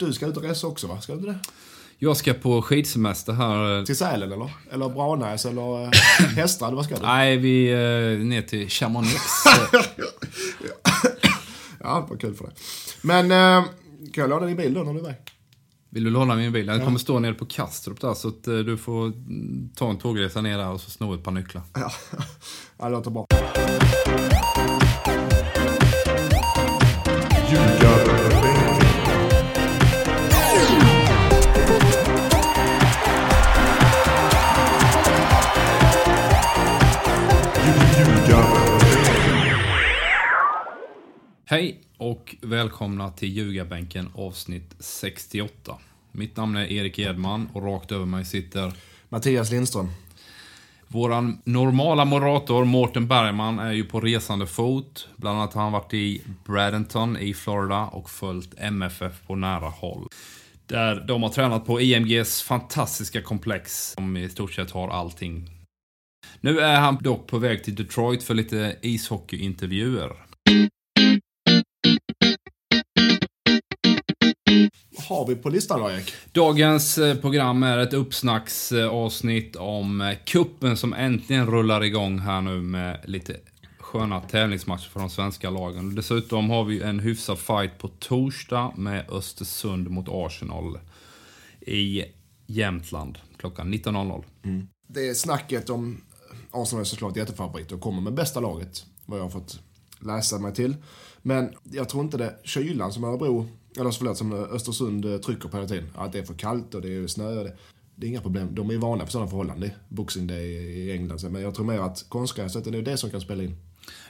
Du ska ut och resa också va? Ska du inte det? Jag ska på skidsemester här. Till Sälen eller? Eller Branäs eller eh, Hästrad? Vad ska du? Nej, vi eh, ner till Chamonix. Ja, vad kul för det. Men eh, kan jag låna din bil då när du är iväg? Vill du låna min bil? Den kommer stå nere på Kastrup där, så att eh, du får mm, ta en tågresa ner där och så sno ett par nycklar. Ja, ja det låter bra. Hej och välkomna till Ljugarbänken avsnitt 68. Mitt namn är Erik Edman och rakt över mig sitter Mattias Lindström. Våran normala moderator Mårten Bergman är ju på resande fot. Bland annat har han varit i Bradenton i Florida och följt MFF på nära håll. Där de har tränat på IMGs fantastiska komplex som i stort sett har allting. Nu är han dock på väg till Detroit för lite ishockeyintervjuer. Har vi på listan då Erik? Dagens eh, program är ett uppsnacksavsnitt om eh, kuppen som äntligen rullar igång här nu med lite sköna tävlingsmatcher för de svenska lagen. Dessutom har vi en hyfsad fight på torsdag med Östersund mot Arsenal i Jämtland klockan 19.00. Det är snacket om Arsenal är såklart jättefavorit och kommer med bästa laget, vad jag har fått läsa mig till. Men jag tror inte det kylan som Örebro, eller förlåt, som Östersund eh, trycker på hela tiden. Att det är för kallt och det är snö. Det, det är inga problem. De är ju vana för sådana förhållanden. Det är Boxing Day i England. Men jag tror mer att konstgräset är det som kan spela in.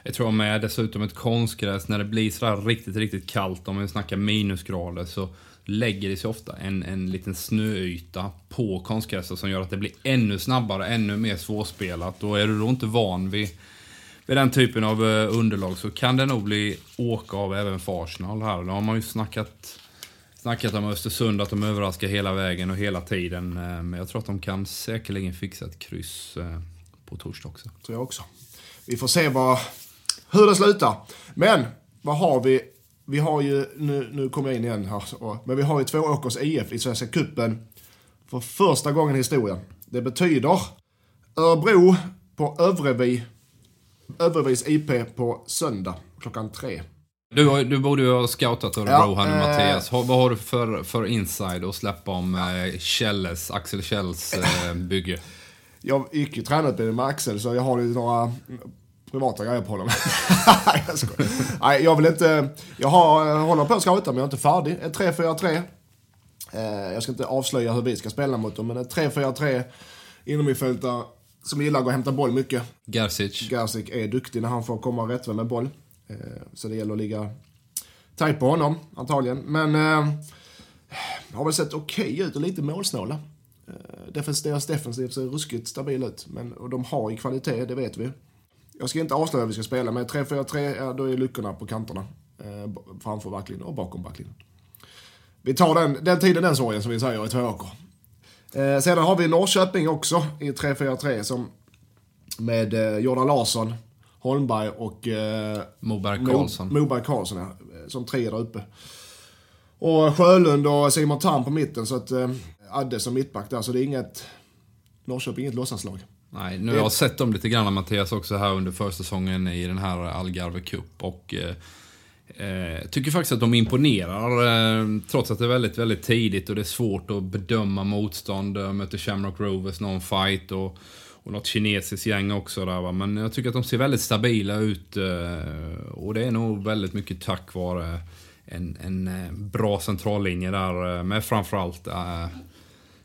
Jag tror med dessutom ett konstgräs, när det blir sådär riktigt, riktigt kallt, om vi snackar minusgrader, så lägger det sig ofta en, en liten snöyta på konstgräset som gör att det blir ännu snabbare, ännu mer svårspelat. Och är du då inte van vid, med den typen av eh, underlag så kan det nog bli åka av även för Arsenal här. Då har man ju snackat, snackat om Östersund, att de överraskar hela vägen och hela tiden. Eh, men jag tror att de kan säkerligen fixa ett kryss eh, på torsdag också. Tror jag också. Vi får se vad, hur det slutar. Men, vad har vi? Vi har ju, nu, nu kommer jag in igen här, men vi har ju Tvååkers IF i Svenska Cupen för första gången i historien. Det betyder Örebro på Övrevi, Övrevis IP på söndag klockan tre. Du, du borde ju ha scoutat Örebro Ja, här nu eh, Mattias. Vad har du för, för inside att släppa om eh, Kjelles, Axel Kjells eh, bygge? Jag gick ju tränarutbildning med Axel så jag har ju några privata grejer på honom. Jag skojar. Nej, jag vill inte... Jag har, håller på att scouta men jag är inte färdig. Ett 3-4-3. Eh, jag ska inte avslöja hur vi ska spela mot dem, men ett 3-4-3 innermittfältare som gillar att gå och hämta boll mycket. Gerzic. Garzik är duktig när han får komma rättvänd med boll. Eh, så det gäller att ligga tajt på honom, antagligen. Men eh, har väl sett okej ut och lite målsnåla. Eh, defens, deras defensiv ser ruskigt stabil ut. Men, och de har ju kvalitet, det vet vi. Jag ska inte avslöja hur vi ska spela, men 3-4-3, ja, då är luckorna på kanterna. Eh, framför backlinjen och bakom backlinjen. Vi tar den, den tiden, den sorgen, som vi säger i Tvååker. Eh, sedan har vi Norrköping också i 3-4-3 som med eh, Jordan Larsson, Holmberg och eh, Moberg Mo- Karlsson. Moberg Karlsson, ja, eh, som tre där uppe. Och Sjölund och Simon Tam på mitten, så att eh, Adde som mittback där, så det är inget... Norrköping inget låtsaslag. Nej, nu har jag sett dem lite grann Mattias också här under försäsongen i den här Algarve Cup och eh, eh, tycker faktiskt att de imponerar eh, trots att det är väldigt, väldigt tidigt och det är svårt att bedöma motstånd. Jag möter Shamrock Rovers någon fight och, och något kinesiskt gäng också där va. Men jag tycker att de ser väldigt stabila ut eh, och det är nog väldigt mycket tack vare en, en eh, bra centrallinje där eh, med framförallt eh,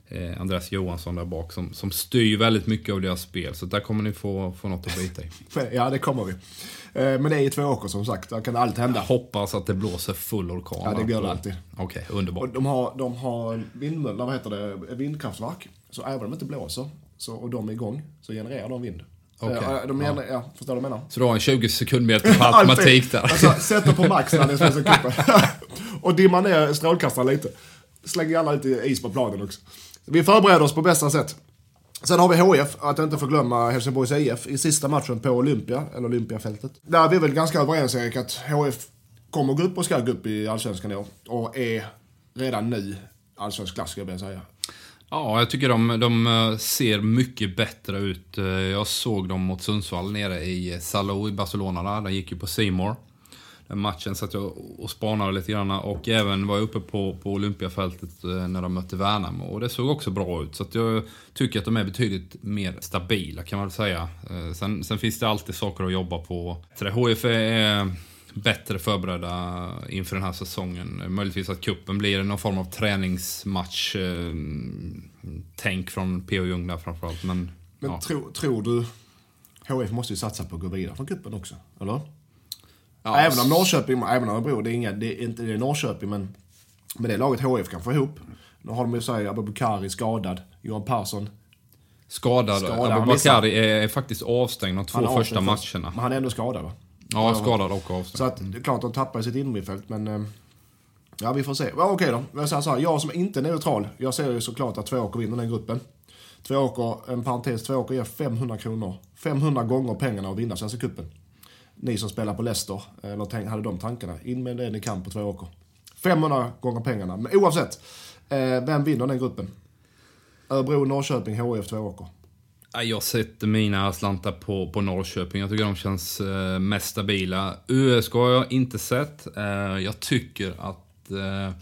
eh, eh, Andreas Johansson där bak som, som styr väldigt mycket av deras spel. Så där kommer ni få, få något att bita i. Ja, det kommer vi. Eh, men det är i Tvååker som sagt, där kan allt hända. Hoppas att det blåser full orkan. Ja, det gör det alltid. Okej, Och underbart. de har, de har vindmöller, vad heter det, vindkraftverk. Så även om det inte blåser så, och de är igång så genererar de vind. Okej, Eh, de ja. genererar, ja. förstår du vad jag menar? Så du har en 20 sekundmeter på automatik där. Alltså, sätter på max när det är Svenska cupen. och dimmar ner strålkastaren lite. Slänger gärna lite is på planen också. Vi förbereder oss på bästa sätt. Sen har vi HF, att inte förglömma Helsingborgs IF i sista matchen på Olympia, eller Olympiafältet. Där är vi väl ganska överens Erik, att HF kommer gå upp och ska gå upp i Allsvenskan i år. Och är redan nu allsvensk klass, skulle jag vilja säga. Ja, jag tycker de, de eh, ser mycket bättre ut. Eh, jag såg dem mot Sundsvall nere i eh, Salou i Barcelona. Där. De gick ju på Seymour. Den matchen satt jag och spanade lite grann. Och även var jag uppe på, på Olympiafältet eh, när de mötte Värnamo. Och det såg också bra ut. Så att jag tycker att de är betydligt mer stabila kan man väl säga. Eh, Sen, sen finns det alltid saker att jobba på. HIF är bättre förberedda inför den här säsongen. Möjligtvis att kuppen blir någon form av träningsmatch. Eh, tänk från P.O. Jung där framförallt. Men, Men ja. tro, tror du... HF måste ju satsa på att gå vidare från cupen också, eller? Ja, även om Norrköping, även om Örebro, det är, inga, det är inte det är Norrköping, men med det laget HF kan få ihop. Nu har de ju såhär Abubakari skadad, Johan Persson. Skadad. Skadad, Abubakari är, är faktiskt avstängd de två första avstängd först. matcherna. Men han är ändå skadad va? Ja, skadad och avstängd. Så att det är klart de tappar sitt innermittfält, men... eh, Ja, vi får se. Ja, okej då. Jag säger så här, jag som inte är neutral, jag ser ju såklart att Tvååker vinner den gruppen. Tvååker, en parentes, Tvååker ger 500 kronor. 500 gånger pengarna att vinna Svenska cupen. Ni som spelar på Leicester, eh, eller tänk, hade de tankarna, in med det ni kan på Tvååker. 500 gånger pengarna. Men oavsett, eh, vem vinner den gruppen? Örebro, Norrköping, HIF, Tvååker. Jag sätter mina slantar på, på Norrköping. Jag tycker de känns eh, mest stabila. USK har jag inte sett. Eh, jag tycker att eh,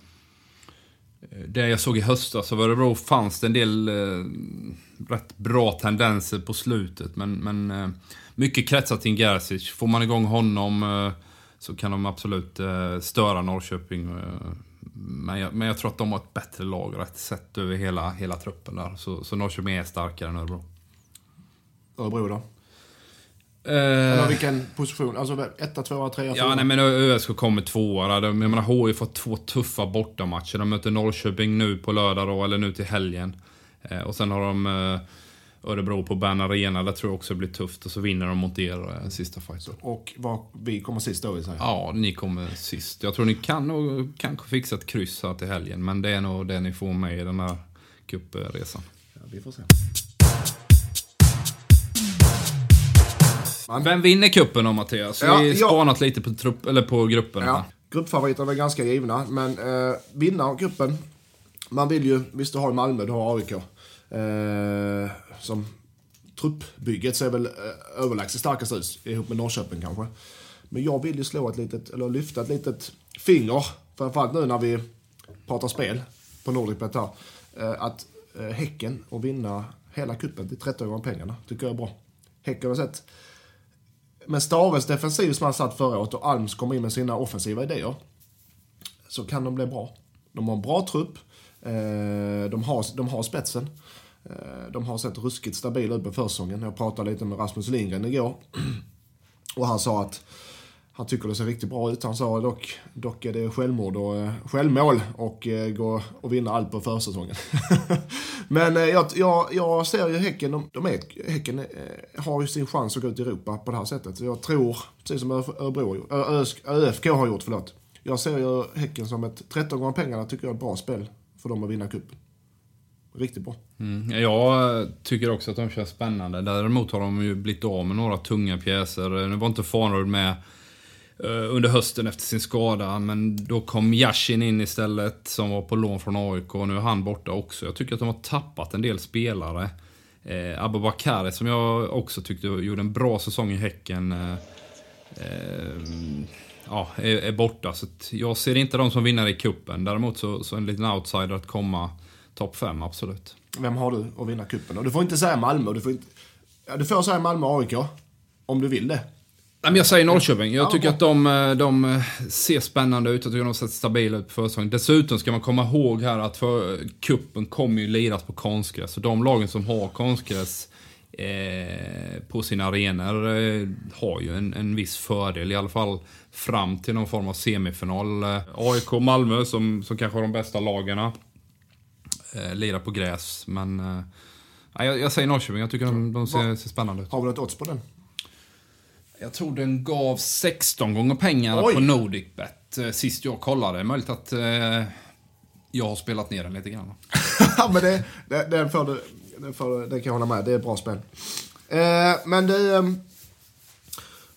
det jag såg i höstas av Örebro fanns det en del eh, rätt bra tendenser på slutet. Men, men eh, mycket kretsar kring Gerzic. Får man igång honom eh, så kan de absolut eh, störa Norrköping. Eh, men, jag, men jag tror att de har ett bättre lag rätt sett över hela, hela truppen där. Så, så Norrköping är starkare än Örebro. Örebro då? Eh, Eller vilken position? Alltså etta, tvåa, trea, fyra? Ja, nej men ÖSK kommer tvåa. där. Jag menar, HIF har två tuffa bortamatcher. De möter Norrköping nu på lördag då, eller nu till helgen. Eh, och sen har de eh, Örebro på Bern Arena. Där tror jag också blir tufft. Och så vinner de mot er eh, sista fighten. Och var, vi kommer sist då, vill säga. Ja, ni kommer sist. Jag tror ni kan nog kanske fixa ett kryss här till helgen. Men det är nog det ni får med i den här cupresan. Ja, vi får se. Vem vinner cupen då Mattias? Ja, vi har ja. spanat lite på, trupp, eller på grupperna. Ja, gruppfavoriterna är ganska givna, men eh, vinna gruppen. Man vill ju, visst du har Malmö, du har AIK. Eh, som truppbygget ser väl eh, överlägset starkast ut, ihop med Norrköping kanske. Men jag vill ju slå ett litet, eller lyfta ett litet finger, framförallt nu när vi pratar spel på Nordicbet här. Eh, att eh, Häcken och vinna hela kuppen till 13 gånger pengarna, tycker jag är bra. Häcken har sett med Staves defensiv som han satt förra året och Alms kommer in med sina offensiva idéer. Så kan de bli bra. De har en bra trupp. Eh, de, har, de har spetsen. Eh, de har sett ruskigt stabila ut på försäsongen. Jag pratade lite med Rasmus Lindgren igår. Och han sa att han tycker det ser riktigt bra ut. Han sa dock, dock är det självmord och eh, självmål och eh, gå och vinna allt på försäsongen. Men jag, jag, jag ser ju Häcken, de, de är, Häcken har ju sin chans att gå ut i Europa på det här sättet. Så jag tror, precis som Örebro, ÖFK har gjort, förlåt. Jag ser ju Häcken som ett 13 gånger pengarna tycker jag är ett bra spel för dem att vinna cupen. Riktigt bra. Mm. Jag tycker också att de känns spännande. Däremot har de ju blivit av med några tunga pjäser. Nu var inte Farnerud med eh, under hösten efter sin skada, men då kom Yashin in istället som var på lån från AIK och nu är han borta också. Jag tycker att de har tappat en del spelare. Eh, Abubakari som jag också tyckte gjorde en bra säsong i Häcken. Eh, eh, ja, är, är borta. Så jag ser inte dem som vinnare i kuppen. Däremot så, så en liten outsider att komma topp 5, absolut. Vem har du att vinna cupen? Och du får inte säga Malmö. Du får, inte, ja, du får säga Malmö och AIK. Om du vill det. Nej, men jag säger Norrköping. Jag Ja, tycker att de, eh, de ser spännande ut. Jag tycker de har sett stabila ut på försäsongen. Dessutom ska man komma ihåg här att för kuppen kommer ju liras på konstgräs. Så de lagen som har konstgräs eh, på sina arenor eh, har ju en, en viss fördel. I alla fall fram till någon form av semifinal. Eh, AIK och Malmö som, som kanske har de bästa lagen. Eh, lirar på gräs. Men eh, jag, jag säger Norrköping. Jag tycker de, de ser, ser spännande ut. Har vi något odds på den? Jag tror den gav 16 gånger pengarna Oj. på Nordicbet eh, sist jag kollade. Möjligt att eh, jag har spelat ner den lite grann. ja, men det, det, den, får du, den, du, den kan jag hålla med. Det är ett bra spel. Eh, men det... ehm,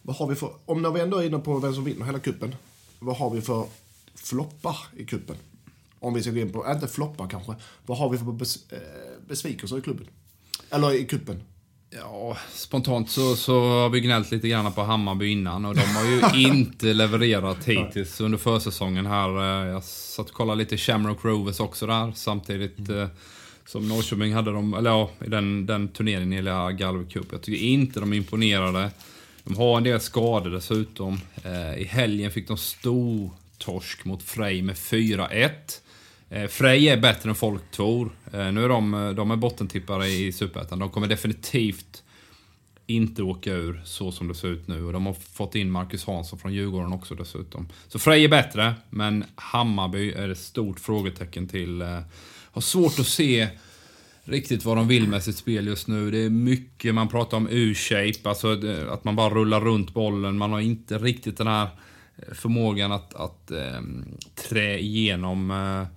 vad har vi för... Om när vi ändå är inne på vem som vinner hela kuppen. Vad har vi för floppar i kuppen? Om vi ska gå in på, inte floppa kanske. Vad har vi för bes, eh, besvikelser i klubben? Eller i kuppen? Ja, spontant så, så har vi gnällt lite grann på Hammarby innan och de har ju inte levererat hittills under försäsongen här. Eh, jag satt och kollade lite Shamrock Rovers också där samtidigt mm. som Norrköping hade dem, eller ja, i den, den turneringen i Galway Cup. Jag tycker inte de imponerade. De har en del skador dessutom. Eh, I helgen fick de stor torsk mot Frej med 4-1. Eh, Frej är bättre än folk tror. Eh, nu är de, eh, de är bottentippare i Superettan. De kommer definitivt inte åka ur så som det ser ut nu. Och de har fått in Marcus Hansson från Djurgården också dessutom. Så Frej är bättre, men Hammarby är ett stort frågetecken till. Har svårt att se riktigt vad de vill med sitt spel just nu. Det är mycket, man pratar om U-shape, alltså att man bara rullar runt bollen. Man har inte riktigt den här förmågan att, att eh, trä igenom eh,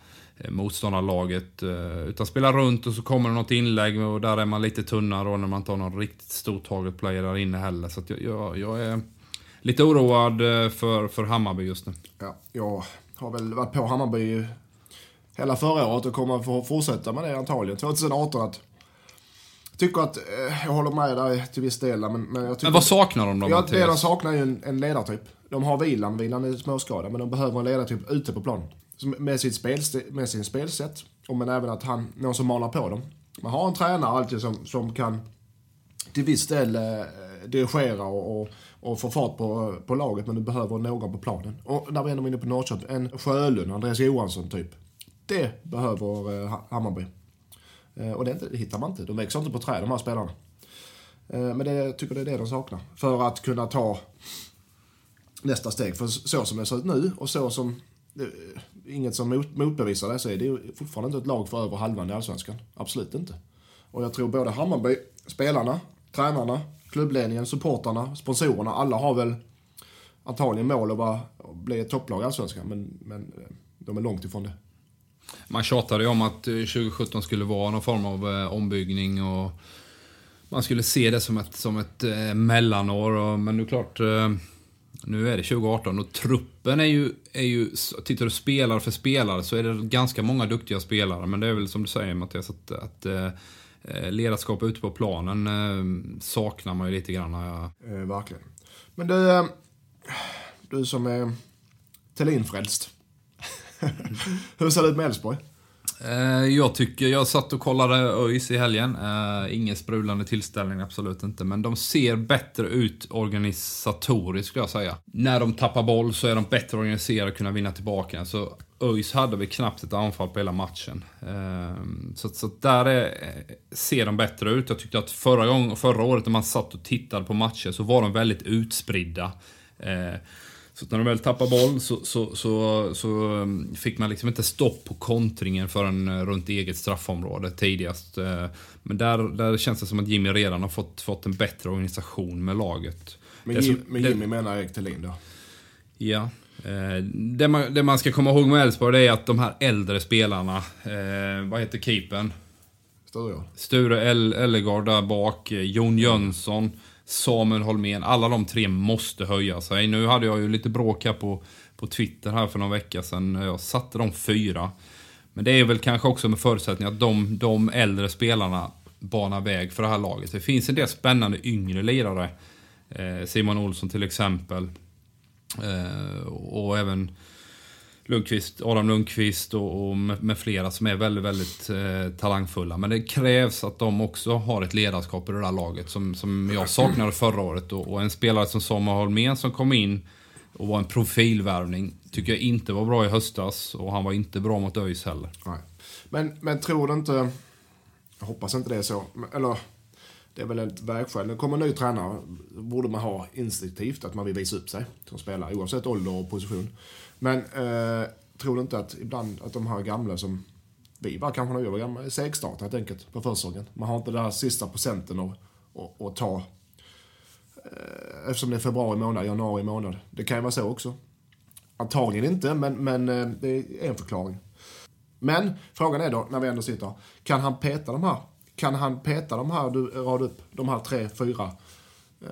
motståndarlaget. Eh, utan spela runt och så kommer det något inlägg och där är man lite tunnare och när man tar någon riktigt stor target player där inne heller. Så jag, jag, jag, är lite oroad eh, för, för Hammarby just nu. Ja, jag har väl varit på Hammarby hela förra året och kommer få fortsätta med det antagligen. 2018 att tycker att, eh, jag håller med dig till viss del. Men, men, jag tycker men vad saknar de då ja, Det de saknar är ju en, en ledartyp. De har Vilan, Vilan är småskadad, men de behöver en ledartyp ute på plan. Med, sitt spel, med sin spelsätt, och men även att han, någon som manar på dem. Man har en tränare alltid som, som kan till viss del eh, dirigera och, och, och, få fart på, på laget, men du behöver någon på planen. Och när vi ändå är inne på Norrköping, en Sjölund, Andreas Johansson typ. Det behöver eh, Hammarby. Eh, och det, inte, det hittar man inte. De växer inte på träd de här spelarna. Eh, men det, jag tycker det är det de saknar. För att kunna ta nästa steg. För så som det ser ut nu och så som eh, inget som mot, motbevisar det så är det ju fortfarande inte ett lag för över halvan i Allsvenskan. Absolut inte. Och jag tror både Hammarby, spelarna, tränarna, klubbledningen, supportarna, sponsorerna, alla har väl antagligen mål att, vara, att bli ett topplag i Allsvenskan. Men, men eh, de är långt ifrån det. Man tjatade ju om att eh, 2017 skulle vara någon form av eh, ombyggning och man skulle se det som ett, som ett eh, mellanår. Och, men nu är klart, eh, nu är det 2018 och truppen är ju, är ju, tittar du spelare för spelare så är det ganska många duktiga spelare. Men det är väl som du säger Mattias, att, att eh, eh ledarskap ute på planen eh, saknar man ju lite grann. Ja. Eh, verkligen. Men du, eh, du som är Thulin-frälst. Hur ser det ut med Elfsborg? Eh, jag tycker, jag satt och kollade ÖIS i helgen. Eh, ingen sprudlande tillställning, absolut inte. Men de ser bättre ut organisatoriskt, skulle jag säga. När de tappar boll så är de bättre organiserade och kunna vinna tillbaka. Så ÖIS hade vi knappt ett anfall på hela matchen. Eh, så, så där är, ser de bättre ut. Jag tyckte att förra, gång, förra året när man satt och tittade på matcher så var de väldigt utspridda. Så när de väl tappade boll så, så, så, så, um, fick man liksom inte stopp på kontringen förrän uh, runt eget straffområde tidigast. Uh, men där, där känns det som att Jimmy redan har fått, fått en bättre organisation med laget. Men Jim, med Jimmy det, menar Erik Thelin då? Ja. Eh, det, man, det man ska komma ihåg med Elfsborg är att de här äldre spelarna, eh, vad heter keepern? Sture. Sture Ellegard där bak, Jon Jönsson. Samuel Holmén, alla de tre måste höja sig. Nu hade jag ju lite bråk här på, på Twitter här för någon vecka sedan. Jag satte de fyra. Men det är väl kanske också med förutsättning att de, de äldre spelarna banar väg för det här laget. Det finns en del spännande yngre lirare. Eh, Simon Olsson till exempel. Eh, och även Lundqvist, Adam Lundqvist och, och med, med, flera som är väldigt, väldigt eh, talangfulla. Men det krävs att de också har ett ledarskap i det där laget som, som jag saknade förra året. Och, och en spelare som Samuel Holmén som kom in och var en profilvärvning tycker jag inte var bra i höstas och han var inte bra mot ÖIS heller. Nej. Men, men tror du inte, jag hoppas inte det är så, eller det är väl ett vägskäl. När det kommer en ny tränare borde man ha instinktivt att man vill visa upp sig som spelare oavsett ålder och position. Men eh, tror du inte att ibland att de här gamla som vi var kanske när vi var gamla, segstartar helt enkelt på försäsongen. Man har inte den här sista procenten att, att, att ta. Eh, eftersom det är februari månad, januari månad. Det kan ju vara så också. Antagligen inte, men, men eh, det är en förklaring. Men frågan är då, när vi ändå sitter kan han peta de här? Kan han peta de här, du rad upp, de här tre, fyra? Eh,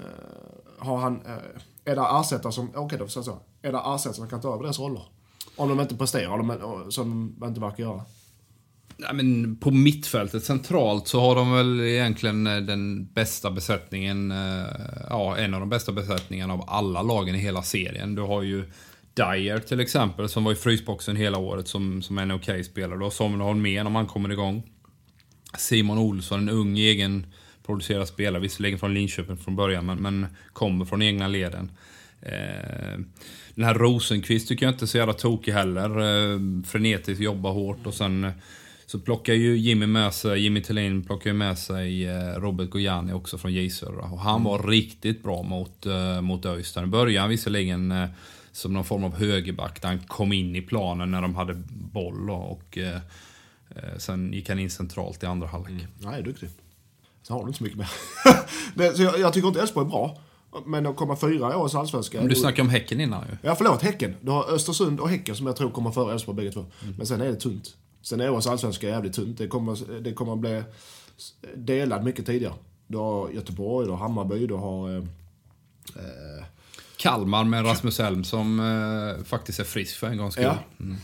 har han, eh, är det ersättare som, okej okay, då, så, så. Är det ersättare som kan ta över deras roller? Om de inte presterar, de, som de inte verkar göra. Nej, men på mittfältet centralt så har de väl egentligen eh, den bästa besättningen, eh, ja en av de bästa besättningarna av alla lagen i hela serien. Du har ju Dyer till exempel som var i frysboxen hela året som, som en okej okay spelare. Du har Samuel Holmén om han kommer igång. Simon Olsson, en ung egen producerad spelare, visserligen från Linköping från början, men, men kommer från egna leden. Eh, den här Rosenqvist tycker jag inte är så jävla tokig heller. Eh, frenetiskt, jobbar hårt och sen så plockar ju Jimmy med sig, Jimmy Tillin plockar ju med sig eh, Robert Gojani också från J Södra. Och han var mm. riktigt bra mot, uh, mot Öystein. I början visserligen som någon form av högerback där han kom in i planen när de hade boll och uh, sen gick han in centralt i andra halvlek. Mm. Nej, duktig. Så har du inte så mycket mer. det, jag, jag, tycker inte Elfsborg är bra. Men att komma fyra i årets allsvenska... Men du snackade om Häcken innan ju. Ja, förlåt. Häcken. Du har Östersund och Häcken som jag tror kommer före Elfsborg bägge två. Mm. Men sen är det tunt. Sen är årets allsvenska jävligt tunt. Det kommer, det kommer att bli delad mycket tidigare. Du har Göteborg, du har Hammarby, du har... Eh, eh Kalmar med Rasmus Elm som eh, faktiskt är frisk för en gångs skull. Ja. Mm.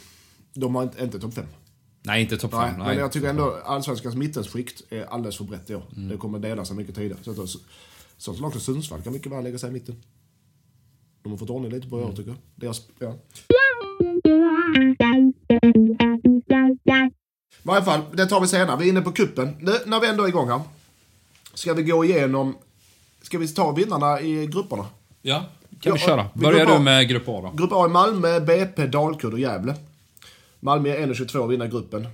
De har inte, inte topp 5. Nej, inte topp 5. Nej, men jag tycker ändå allsvenskans mittensskikt är alldeles för brett i år. Mm. Det kommer dela sig mycket tidigare. Så, så, sånt lag som Sundsvall kan mycket väl lägga sig i mitten. De har fått ordning lite på i år mm. tycker jag. Deras, ja. I varje fall, det tar vi senare. Vi är inne på kuppen. Nu, när vi ändå är igång här. Ska vi gå igenom... Ska vi ta vinnarna i grupperna? Ja, kan vi köra. Börjar du med Grupp A då? Grupp A är Malmö, BP, Dalkurd och Gävle. Malmö är 1,22 och vinner gruppen.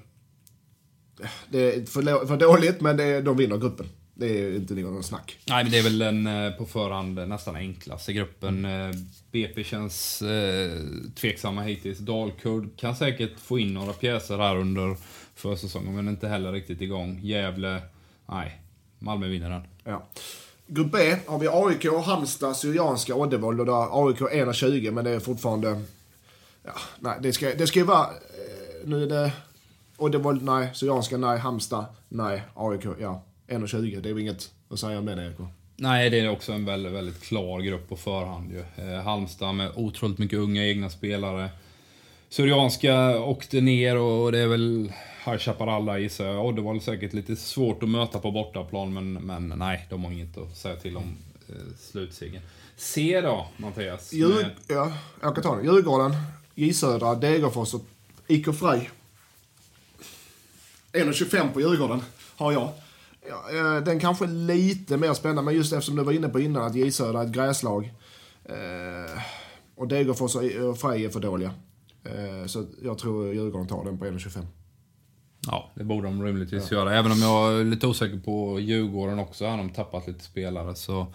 Det är för, för dåligt, men det är, de vinner gruppen. Det är inte någon snack. Nej, men det är väl den eh, på förhand nästan enklaste gruppen. Eh, BP känns eh, tveksamma hittills. Dalkurd kan säkert få in några pjäser här under försäsongen, men inte heller riktigt igång. Gävle, nej. Malmö vinner den. Ja. Grupp B har vi AIK, Halmstad, Syrianska, Oddevold och där AIK 1,20 men det är fortfarande... Ja, nej, det ska, det ska ju vara... Nu är det Oddevold, nej. Syrianska, nej. Halmstad, nej. AIK, ja. 1,20. Det är väl inget att säga om det, Erik? Nej, det är också en väldigt, väldigt klar grupp på förhand ju. Eh, Halmstad med otroligt mycket unga egna spelare. Syrianska åkte ner och det är väl High Chaparral gissar jag. Och det var säkert lite svårt att möta på bortaplan, men, men nej, de har inget att säga till om eh, slutsegern. C då, Mattias? Djur, med... Ja, jag kan ta den. Djurgården, J Södra, Degerfors och IK Frej. 1,25 på Djurgården har jag. Ja, eh, den kanske är lite mer spännande, men just eftersom du var inne på innan att J Södra är ett gräslag. Eh, och Degerfors och Frej är för dåliga. Eh, så jag tror Djurgården tar den på 1,25. Ja, det borde de rimligtvis ja. göra. Även om jag är lite osäker på Djurgården också. Har de tappat lite spelare så,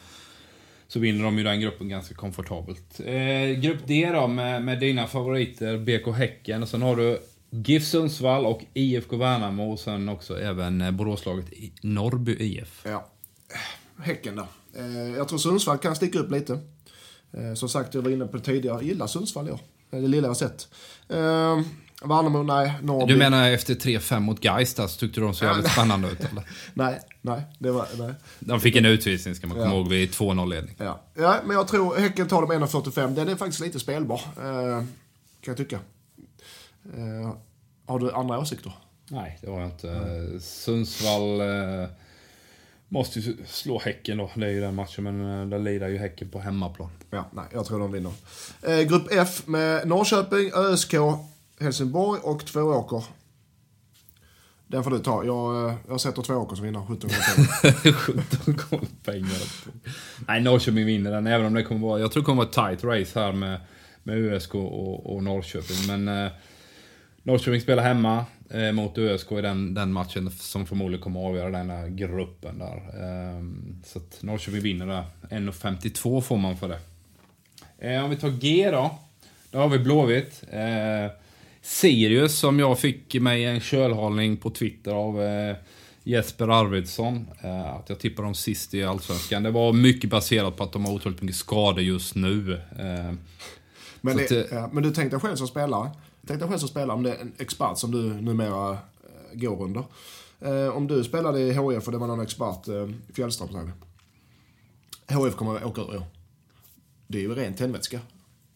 så vinner de ju den gruppen ganska komfortabelt. Eh, grupp D då med, med dina favoriter BK Häcken. Och sen har du GIF Sundsvall och IFK Värnamo och sen också även eh, Boråslaget Norrby IF. Ja. Häcken då. Eh, jag tror Sundsvall kan sticka upp lite. Eh, som sagt, jag var inne på det tidigare. Jag gillar Sundsvall jag. Det lilla jag sett. Eh, Värnamo, nej. Norrby. Du menar efter 3-5 mot Gais där så tyckte du de såg jävligt spännande ut eller? nej, nej. Det var, nej. De fick en utvisning ska man komma ja. ihåg vid 2-0-ledning. Ja. ja, men jag tror Häcken tar dem 1,45. Den är faktiskt lite spelbar. kan jag tycka. Uh, har du andra åsikter? Nej, det har jag inte. Mm. Sundsvall uh, måste ju slå Häcken då. Det är ju den matchen, men uh, där lirar ju Häcken på hemmaplan. Ja, nej, jag tror de vinner. grupp F med Norrköping, ÖSK, Helsingborg och Tvååker. Den får du ta. Jag, eh, jag sätter Tvååker som vinnare, 17 gånger 17 gånger pengar. Nej, Norrköping vinner den, även om det kommer vara... Jag tror det kommer vara ett tight race här med, med USK och, och Norrköping. Men eh, Norrköping spelar hemma eh, mot USK i den, den matchen som förmodligen kommer att avgöra den här gruppen där. Eh, så att Norrköping vinner där. 1,52 får man för det. Eh, om vi tar G då. Då har vi Blåvitt. Eh, Sirius som jag fick mig en kölhållning på Twitter av eh, Jesper Arvidsson. Eh, att jag tippar dem sist i Allsvenskan. Det var mycket baserat på att de har otroligt mycket skador just nu. Eh, men, det, att, ja, men du tänkte själv som spelare? Tänk dig själv som spelare, om det är en expert som du numera äh, går under. Äh, om du spelade i HF och det var någon expert, äh, Fjällström säger vi. HF kommer att åka ur i år. Det är ju ren tändvätska.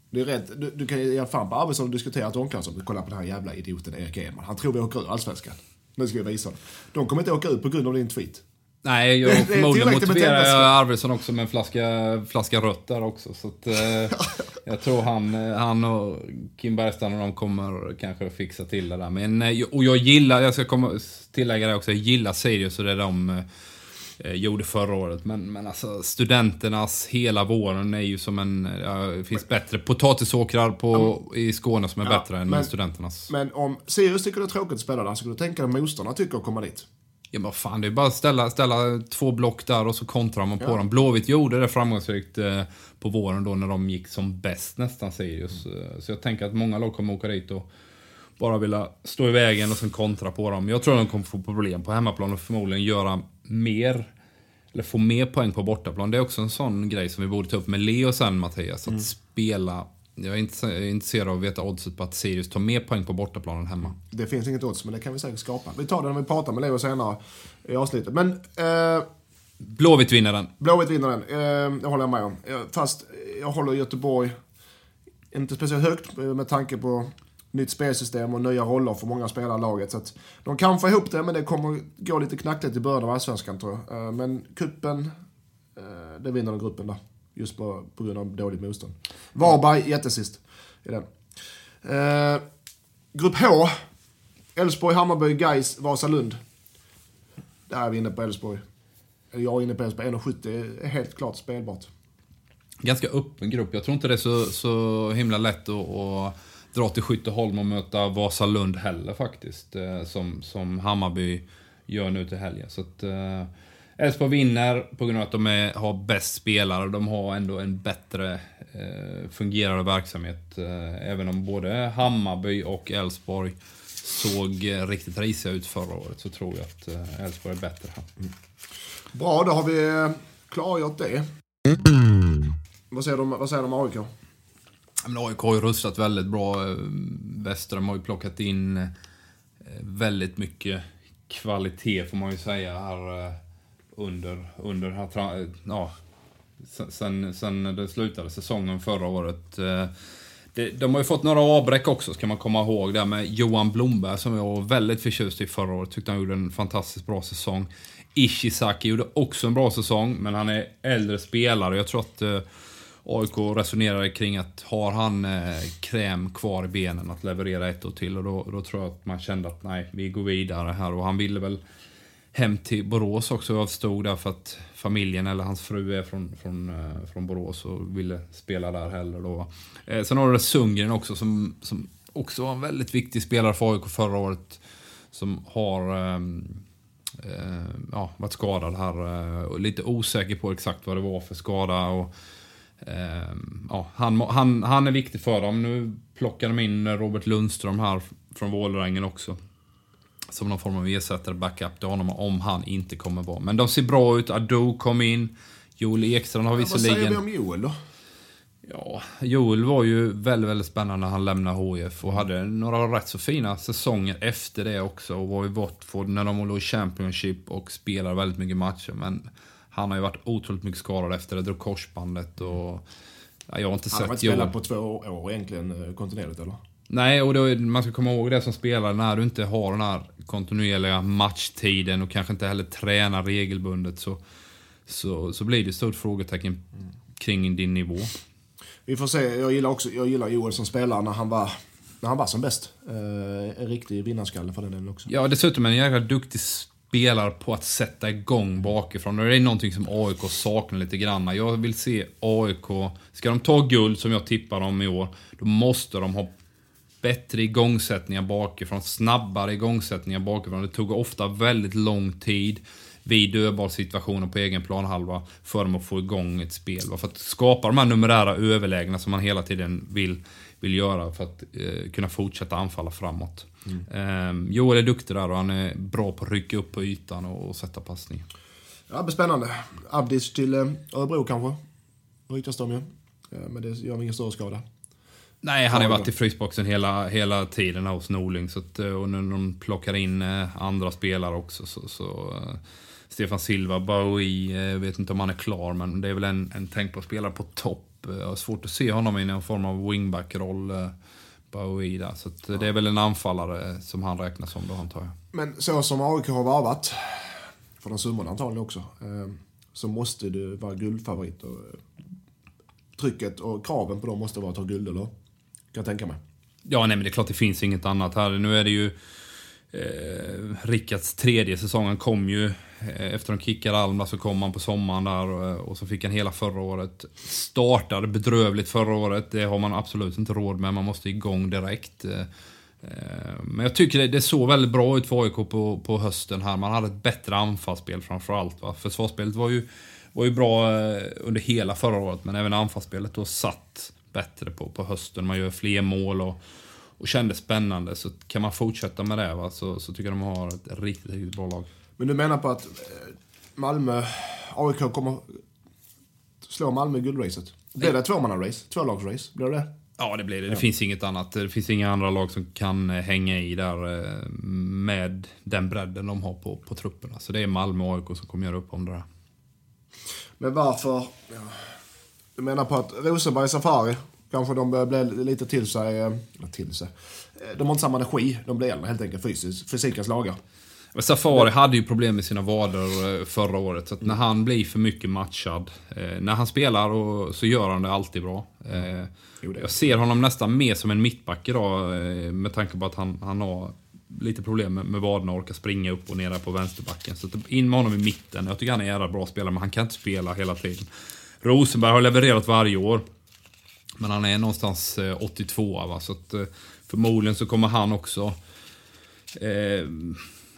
Det är rätt. Du, du kan ge fan på Arvidsson och diskutera ett omklädningsrum. Kolla på den här jävla idioten Erik Edman. Han tror vi åker ur Allsvenskan. Nu ska jag visa dem. De kommer inte åka ut på grund av din tweet. Nej, jag förmodligen motiverar jag Arvidsson också med en flaska, flaska rött där också. Så att, eh, jag tror han, eh, han och Kim Bergstrand och de kommer kanske fixa till det där. Men, eh, och jag gillar, jag ska komma, tillägga det också, jag gillar Sirius och det de eh, gjorde förra året. Men, men alltså studenternas hela våren är ju som en, ja, det finns bättre potatisåkrar på, i Skåne som är Ja, bättre än men- studenternas. Men om Sirius tycker det är tråkigt att spela där, så skulle du tänka dig motståndarna tycker att komma dit. Ja men fan, det är bara att ställa, ställa två block där och så kontrar man på dem. Blåvitt gjorde det framgångsrikt eh, på våren då när de gick som bäst nästan Sirius. Eh, Så jag tänker att många lag kommer åka dit och bara vilja stå i vägen och sen kontra på dem. Jag tror att de kommer få problem på hemmaplan och förmodligen göra mer eller få mer poäng på bortaplan. Det är också en sån grej som vi borde ta upp med Leo sen Mattias. Att spela... Jag är intresserad av att veta oddset på att Sirius tar mer poäng på bortaplan än hemma. Det finns inget odds, men det kan vi säkert skapa. Vi tar det när vi pratar med Leo senare i avsnittet. Men eh, Blåvitt vinner den. Blåvitt vinner den. Eh, det håller jag med om. Fast jag håller Göteborg inte speciellt högt eh, med tanke på nytt spelsystem och nya roller för många spelare i laget. Så att de kan få ihop det, men det kommer gå lite knackligt i början av Allsvenskan tror jag. Eh, men kuppen, eh, det vinner den gruppen där. Just på, på grund av dåligt motstånd. Varberg jättesist i den. Eh, grupp H. Elfsborg, Hammarby, Gais, Vasalund. Där är vi inne på Elfsborg. Eller Jag är inne på Elfsborg. 1,70 är helt klart spelbart. ganska öppen grupp. Jag tror inte det är så, så himla lätt att, att dra till Skytteholm och möta Vasalund heller faktiskt. eh, Som, som Hammarby gör nu till helgen. Så att eh, Elfsborg vinner på grund av att de är, har bäst spelare. De har ändå en bättre eh, fungerande verksamhet. Eh, även om både Hammarby och Elfsborg såg eh, riktigt risiga ut förra året så tror jag att eh, Elfsborg är bättre här. Bra, då har vi klargjort det. Vad säger de, vad säger de om AIK? Men AIK har ju rustat väldigt bra. Eh, har ju plockat in eh, väldigt mycket kvalitet får man ju säga här eh, under, under här, eh, ja, sen- sen, det slutade säsongen förra året. De har ju fått några avbräck också, ska man komma ihåg. Där med Johan Blomberg som jag var väldigt förtjust i förra året. Tyckte han gjorde en fantastiskt bra säsong. Ishizaki gjorde också en bra säsong, men han är äldre spelare. Jag tror att AIK resonerade kring att har han eh, kräm kvar i benen att leverera ett år till och då, då tror jag att man kände att nej, vi går vidare här och han ville väl hem till Borås också. Jag förstod där för att familjen eller hans fru är från, från, eh, från Borås och ville spela där heller då. Eh, sen har du Sundgren också som, som också var en väldigt viktig spelare för AIK förra året. Som har eh, eh, ja, varit skadad här. eh, och lite osäker på exakt vad det var för skada. Och, ja, han, han, han är viktig för dem. Nu plockar de in Robert Lundström här från Vålerengen också. Som någon form av ersättare, backup till honom om han inte kommer vara. Men de ser bra ut. Ado kom in. Joel Ekstrand har Vad säger vi visserligen... om Joel då? Ja, Joel var ju väldigt, väldigt spännande när han lämnade HIF och hade några rätt så fina säsonger efter det också och var i Watford när de låg i Championship och spelade väldigt mycket matcher. Men han har ju varit otroligt mycket skadad efter det, drog korsbandet och... Ja, jag har inte Han har sett inte Joel. spelat på två år egentligen eh, kontinuerligt eller? Nej, och då, man ska komma ihåg det som spelare när du inte har den här kontinuerliga matchtiden och kanske inte heller tränar regelbundet så, så, så blir det ett stort frågetecken kring din nivå. Vi får se. Jag gillar, också, jag gillar Joel som spelare när han var, när han var som bäst. Eh, en riktig vinnarskalle för den delen också. Ja, dessutom en jäkla duktig spelare på att sätta igång bakifrån. Och det är någonting som AIK saknar lite grann. Jag vill se AIK, ska de ta guld som jag tippar dem i år, då måste de ha bättre igångsättningar bakifrån, snabbare igångsättningar bakifrån. Det tog ofta väldigt lång tid vid dödbollssituationer på egen planhalva för dem att få igång ett spel. För att skapa de här numerära överlägena som man hela tiden vill, vill göra för att eh, kunna fortsätta anfalla framåt. Eh, Joel är duktig där och han är bra på att rycka upp på ytan och, och sätta passning. Ja, det spännande. Abdic till eh, Örebro kanske. Ryktas de ju. Eh, men det gör ingen större skada. Nej, han har ju varit i frysboxen hela, hela tiden hos Norling. Så att, eh, och när de plockar in andra spelare också så... så Stefan Silva, Bowie, eh, vet inte om han är klar men det är väl en, en tänkbar spelare på topp Jag har svårt att se honom i någon form av wingback-roll. Eh, Bowie där. Så att det är väl en anfallare som han räknas som då antar jag. Men så som AIK har varvat, för den summan antagligen också, eh, så måste det vara guldfavorit. Och, eh, trycket och kraven på dem måste vara att ta guld, eller? Kan jag tänka mig. Ja, nej men det är klart det finns inget annat här. Nu är det ju... Eh, Rickards tredje säsong, han kom ju eh, Eh, efter de kickade Almar så kom han på sommaren där eh, och, så fick han hela förra året. Startade bedrövligt förra året, det har man absolut inte råd med, man måste igång direkt. Eh, men jag tycker det, det såg väldigt bra ut för AIK på, på hösten här. Man hade ett bättre anfallsspel framförallt. Va? Försvarsspelet var ju, var ju bra under hela förra året, men även anfallsspelet då satt bättre på, på hösten. Man gör fler mål och, och kände spännande. Så kan man fortsätta med det va, så, så tycker jag de har ett riktigt, riktigt bra lag. Men du menar på att eh, Malmö, AIK kommer slå Malmö i guldracet? Blir det tvåmannarace? Tvålagsrace? Blir det det? Ja, det blir det. Det ja. finns inget annat. Det finns inga andra lag som kan eh, hänga i där eh, med den bredden de har på, på trupperna. Så det är Malmö och AIK som kommer göra upp om det där. Men varför... Ja. Du menar på att Rosenberg Safari, kanske de börjar bli lite till sig... Till sig. De har inte samma energi. De blir äldre helt enkelt fysiskt. Fysikens lagar. Safari hade ju problem med sina vader eh, förra året. Så när han blir för mycket matchad. Eh, när han spelar och, så gör han det alltid bra. Eh, jag ser honom nästan mer som en mittback idag. Med tanke på att han, han har lite problem med, med vaderna och orkar springa upp och ner på vänsterbacken. Så in med honom i mitten. Jag tycker han är en jävla bra spelare, men han kan inte spela hela tiden. Rosenberg har levererat varje år. Men han är någonstans 82 va, så att förmodligen så kommer han också eh,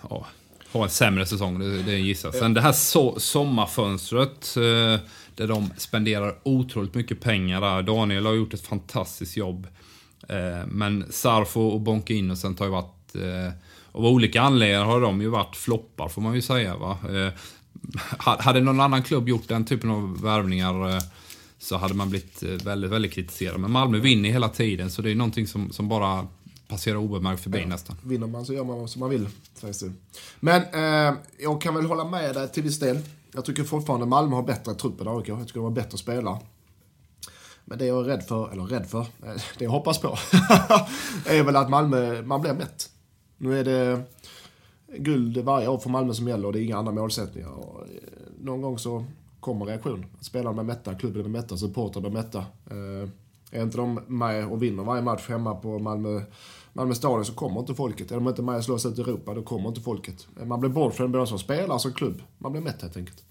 ja, ha en sämre säsong, det, det gissar Sen det här so sommarfönstret, eh, där de spenderar otroligt mycket pengar där. Daniel har gjort ett fantastiskt jobb. Eh, men Sarfo och Bonke Innocent har ju varit, eh, av olika anledningar har de ju varit floppar får man ju säga. Va? Eh, hade någon annan klubb gjort den typen av värvningar eh, så hade man blivit eh, väldigt, väldigt kritiserad. Men Malmö vinner hela tiden, så det är någonting som, som bara passerar obemärkt förbi ja. nästan. Vinner man så gör man som man vill, sägs det. Men eh, jag kan väl hålla med dig till viss del. Jag tycker fortfarande Malmö har bättre trupp än AIK. Jag tycker de har bättre spelare. Men det jag är rädd för, eller rädd för, eh, det jag hoppas på, är väl att Malmö, man blir mätt. Nu är det guld varje år för Malmö som gäller och det är inga andra målsättningar. Och eh, någon gång så kommer reaktion. Spelarna blir mätta, klubben blir mätta, supportrar blir mätta. Är inte de med och vinner varje match hemma på Malmö Malmö stadion så kommer inte folket. Är de inte med och slås ut i Europa, då kommer inte folket. Man blir bortskämd både som spelare och som klubb. Man blir mätt helt enkelt.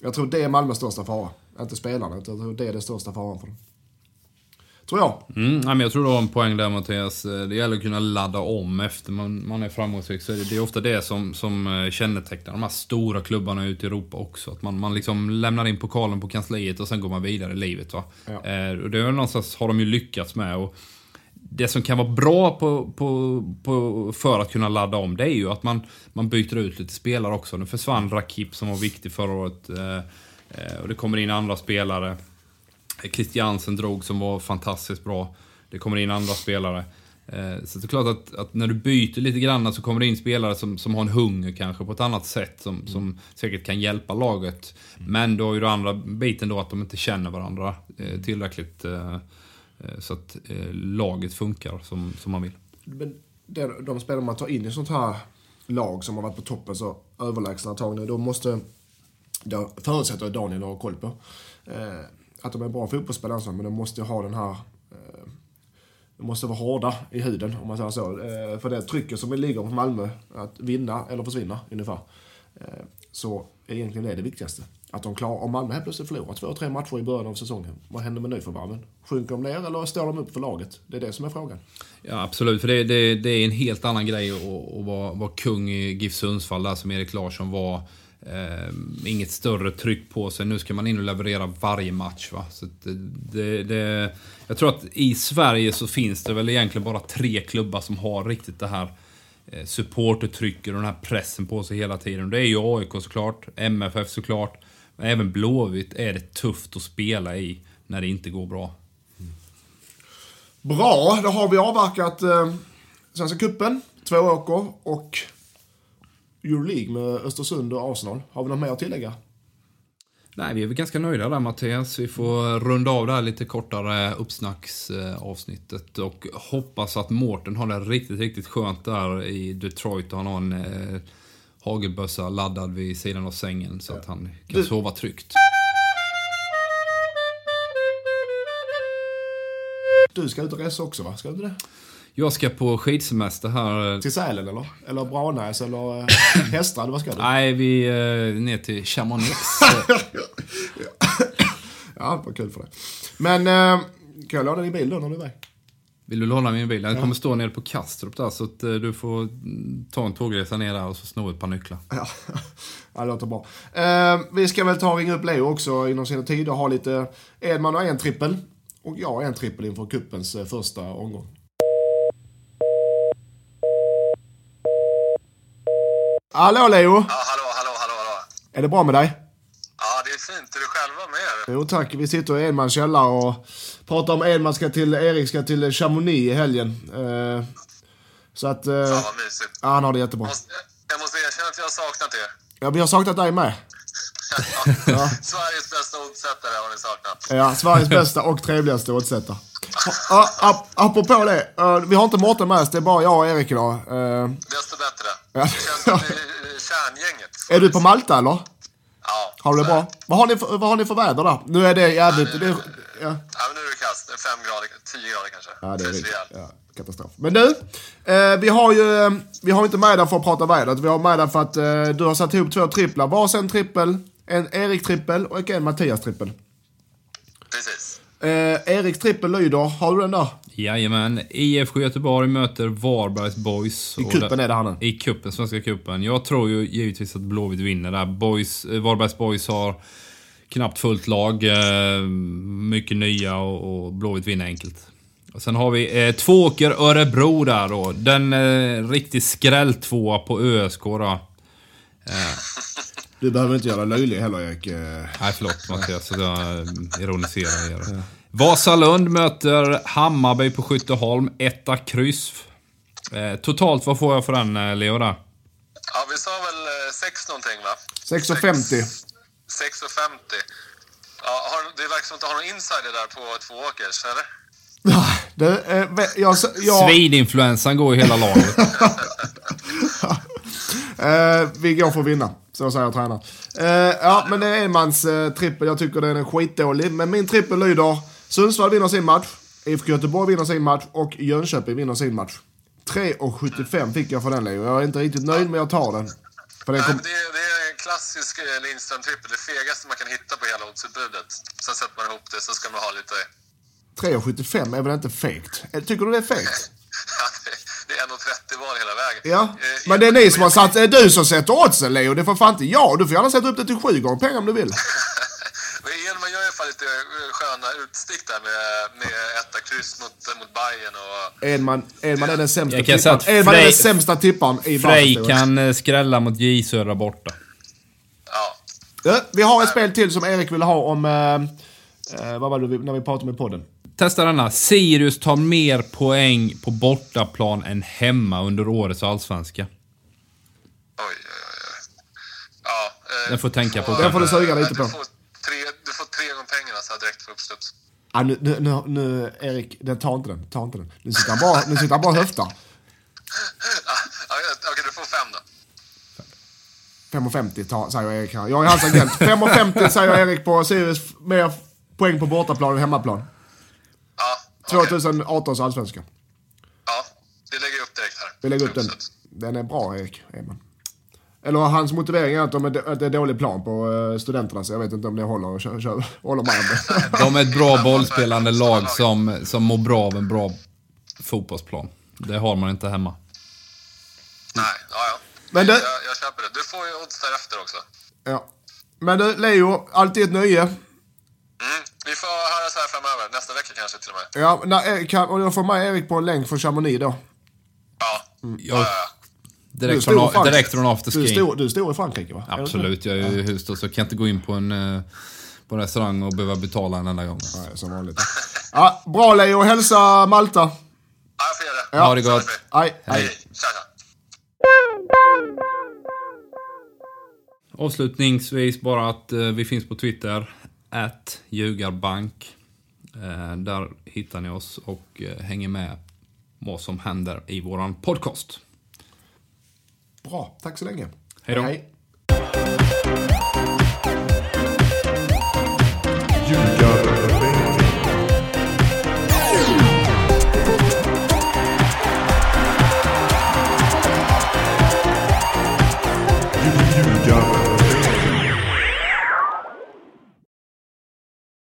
Jag tror det är Malmös största fara. Inte spelarna, utan jag tror det är den största faran för dem. Tror jag. Mm, men jag tror du har en poäng där Mattias. Det gäller att kunna ladda om efter man, man är framgångsrik. Så det är ofta det som, som eh, kännetecknar de här stora klubbarna ute i Europa också. Att man, man liksom lämnar in pokalen på kansliet och sen går man vidare i livet. Va? Ja. Eh, och det är någonstans har de ju lyckats med. Och det som kan vara bra på, på, på, för att kunna ladda om, det är ju att man, man byter ut lite spelare också. Nu försvann Rakip som var viktig förra året. Eh, eh, och det kommer in andra spelare. Christiansen drog som var fantastiskt bra. Det kommer in andra spelare. Eh, så det är klart att, att, när du byter lite grann så kommer det in spelare som, som har en hunger kanske på ett annat sätt som, mm. som säkert kan hjälpa laget. Men då är ju det andra biten då att de inte känner varandra tillräckligt Eh, så att eh, laget funkar som, som man vill. Men det, de spelare man tar in i sånt här lag som har varit på toppen så överlägsna tag nu, då måste... Det förutsätter att Daniel har koll på. Att de är bra fotbollsspelare, men de måste ha den här... Eh, de måste vara hårda i huden, om man säger så. Eh, för det trycket som ligger på Malmö, att vinna eller försvinna ungefär. Eh, så så egentligen är det viktigaste. Att de klarar, om Malmö helt plötsligt förlorar två, tre matcher i början av säsongen, vad händer med nyförvärven? Sjunker de ner eller står de upp för laget? Det är det som är frågan. Ja, absolut. För det, det, det är en helt annan grej att, att vara, vara kung i GIF Sundsvall, där som Erik Larsson var. Eh, inget större tryck på sig. Nu ska man in och leverera varje match. Va? Så det, det, jag tror att i Sverige så finns det väl egentligen bara tre klubbar som har riktigt det här eh, supportertrycket och den här pressen på sig hela tiden. Det är ju AIK såklart, MFF såklart, men även Blåvitt är det tufft att spela i när det inte går bra. Bra, då har vi avverkat eh, Svenska Cupen, två åker och Euroleague med Östersund och Arsenal. Har vi något mer att tillägga? Nej, vi är väl ganska nöjda där Mattias. Vi får runda av det här lite kortare uppsnacksavsnittet och hoppas att Mårten har det riktigt, riktigt skönt där i Detroit och han har en eh, hagelbössa laddad vid sidan av sängen så att han kan Du- sova tryggt. Du ska ut och resa också va? Ska du inte det? Jag ska på skidsemester här. Till Sälen eller? Eller Branäs eller eh, Hästrad? Vad ska du? Nej, vi eh, ner till Chamonix. Ja, vad kul för dig. Men, eh, kan jag låna din bil då när du är iväg? Vill du låna min bil? Den kommer stå nere på Kastrup där så att eh, du får mm, ta en tågresa ner där och så sno ett par nycklar. Ja, ja det låter bra. Eh, vi ska väl ta och ringa upp Leo också inom sina tider ha lite... Edman har en trippel och jag har en trippel inför cupens eh, första omgång. Hallå Leo! Ja, hallå, hallå, hallå, hallå. Är det bra med dig? Ja, det är fint. Är du själva med? Jo tack, vi sitter i Edmans källare och pratar om Edman ska till, Erik ska till Chamonix i helgen. Eh, så att... Eh, Fan vad mysigt. ja, han har det jättebra. Måste, jag måste erkänna att jag har saknat er. Ja, vi har saknat dig med. Ja. Sveriges bästa oddsättare har ni saknat. Ja, Sveriges bästa och trevligaste oddsättare. Ja, ap- apropå det, eh, vi har inte Mårten med oss, det är bara jag och Erik idag. Eh, Desto bättre. Ja. Kärngänget. är du på Malta eller? Ja. Har du det bra? Vad har ni för, vad har ni för väder där? Nu är det jävligt... Det, är- ja. Ja, men nu är det kast. Det är Fem grader, tio grader kanske. Ja, det är riktigt. Ja, katastrof. Men du, eh, vi har ju vi har inte med dig för att prata vädret. Vi har med dig för att eh, du har satt ihop två tripplar. Varsin trippel, en Erik-trippel och en Mattias-trippel. Precis. Eh, Eriks trippel lyder, har du den där? Jajamän. IFK Göteborg möter Varbergs Boys. I kuppen är det han I kuppen, Svenska kuppen. Jag tror ju givetvis att Blåvitt vinner där. Boys, eh, Varbergs Boys har knappt fullt lag. Eh, mycket nya och, och Blåvitt vinner enkelt. Och sen har vi eh, Tvååker Örebro där då. Den eh, riktig skrälltvåa på ÖSK då. Du behöver inte göra löjlig heller Erik. Eh, Nej, förlåt Mattias, jag eh, ironiserar er. Vasalund möter Hammarby på Skytteholm. Etta kryss. Eh, totalt, vad får jag för den, eh, Leo? Där? Ja, vi sa väl eh, sex någonting va? 6,50. 6,50. Ja, har, det verkar som att du har någon insider där på två åkers, eller? Du, eh, jag, jag, Svidinfluensan går i hela laget. eh, vi går för att vinna. Så säger tränaren. Eh, ja, men det är enmans eh, trippel. Jag tycker den är skitdålig. Men min trippel lyder Sundsvall vinner sin match. IFK Göteborg vinner sin match. Och Jönköping vinner sin match. 3,75 fick jag för den Leo. Jag är inte riktigt nöjd men jag tar den. För den Nej, kom, men det, är, det är en klassisk eh, Lindström-trippel. Det fegaste man kan hitta på hela oddsutbudet. Sen sätter man ihop det så ska man ha lite... 3,75 är väl inte fegt? Eh, Tycker du det är fegt? det är 1,30 val hela vägen. Ja, Eh, men det är ni som har satt, är du som sätter oddsen Leo, det får fan inte jag. Du får gärna sätta upp det till sju gånger pengar om du vill. Men Edman gör ju fan lite eh, sköna utstick där med, med etta kryss mot, mot Bayern och... Edman, Edman är den sämsta Jag kan säga tipparen. att Edman är den sämsta tipparen i Frej kan eh, skrälla mot J Södra borta. Ja. Ja, vi har ett spel till som Erik ville ha om, eh, eh, vad var det när vi pratade med podden? Testa denna. Sirius tar mer poäng på bortaplan än hemma under årets allsvenska. Oj, oj, oj. Ja. eh, Den får tänka på. Den får du suga lite du på. Får tre, du får tre gånger pengarna så här direkt på uppstuds. Ah, nu, nu, nu, nu, Erik, den, ta inte den, ta inte den. Nu sitter han bara, nu sitter han bara. Ah, ja, Okej, du får fem då. 5,50 ta- säger Erik här. Jag är hans agent. 5,50 säger Erik på Sirius, mer poäng på bortaplan än hemmaplan. Ja, okej. 2018 allsvenska. Ja, det lägger jag upp direkt här. Vi lägger upp den. Den är bra, Erik Edman. Eller hans motivering är att, de är, att det är dålig plan på eh, studenterna, så jag vet inte om det håller, och kör, kör, håller med. De är ett bra bollspelande lag som, som mår bra av en bra fotbollsplan. Det har man inte hemma. Nej, ja, ja. Men det- jag, jag köper det. Du får ju odds därefter också. ja. Men du, Leo, alltid ett nöje. Vi får höras här framöver. Nästa vecka kanske till och med. Ja, när Erik, kan, och jag får med Erik på en länk från Chamonix då. Ja. Mm. Jag, ja, ja. Direkt, från, i Frankrike. direkt från Du stor, du är stor i Frankrike va? Absolut, jag är ju husstad så kan jag inte gå in på en, eh, på en restaurang och behöva betala en enda gång. Nej, som vanligt. Ja, bra Leo, hälsa Malta. ja, jag får göra det. Ja. Ha det gott. Hej. Tja. Avslutningsvis bara att eh, vi finns på Twitter, at ljugarbank. Eh, där hittar ni oss och eh, hänger med vad som händer i våran podcast. Bra, tack så länge. Hej då. hej.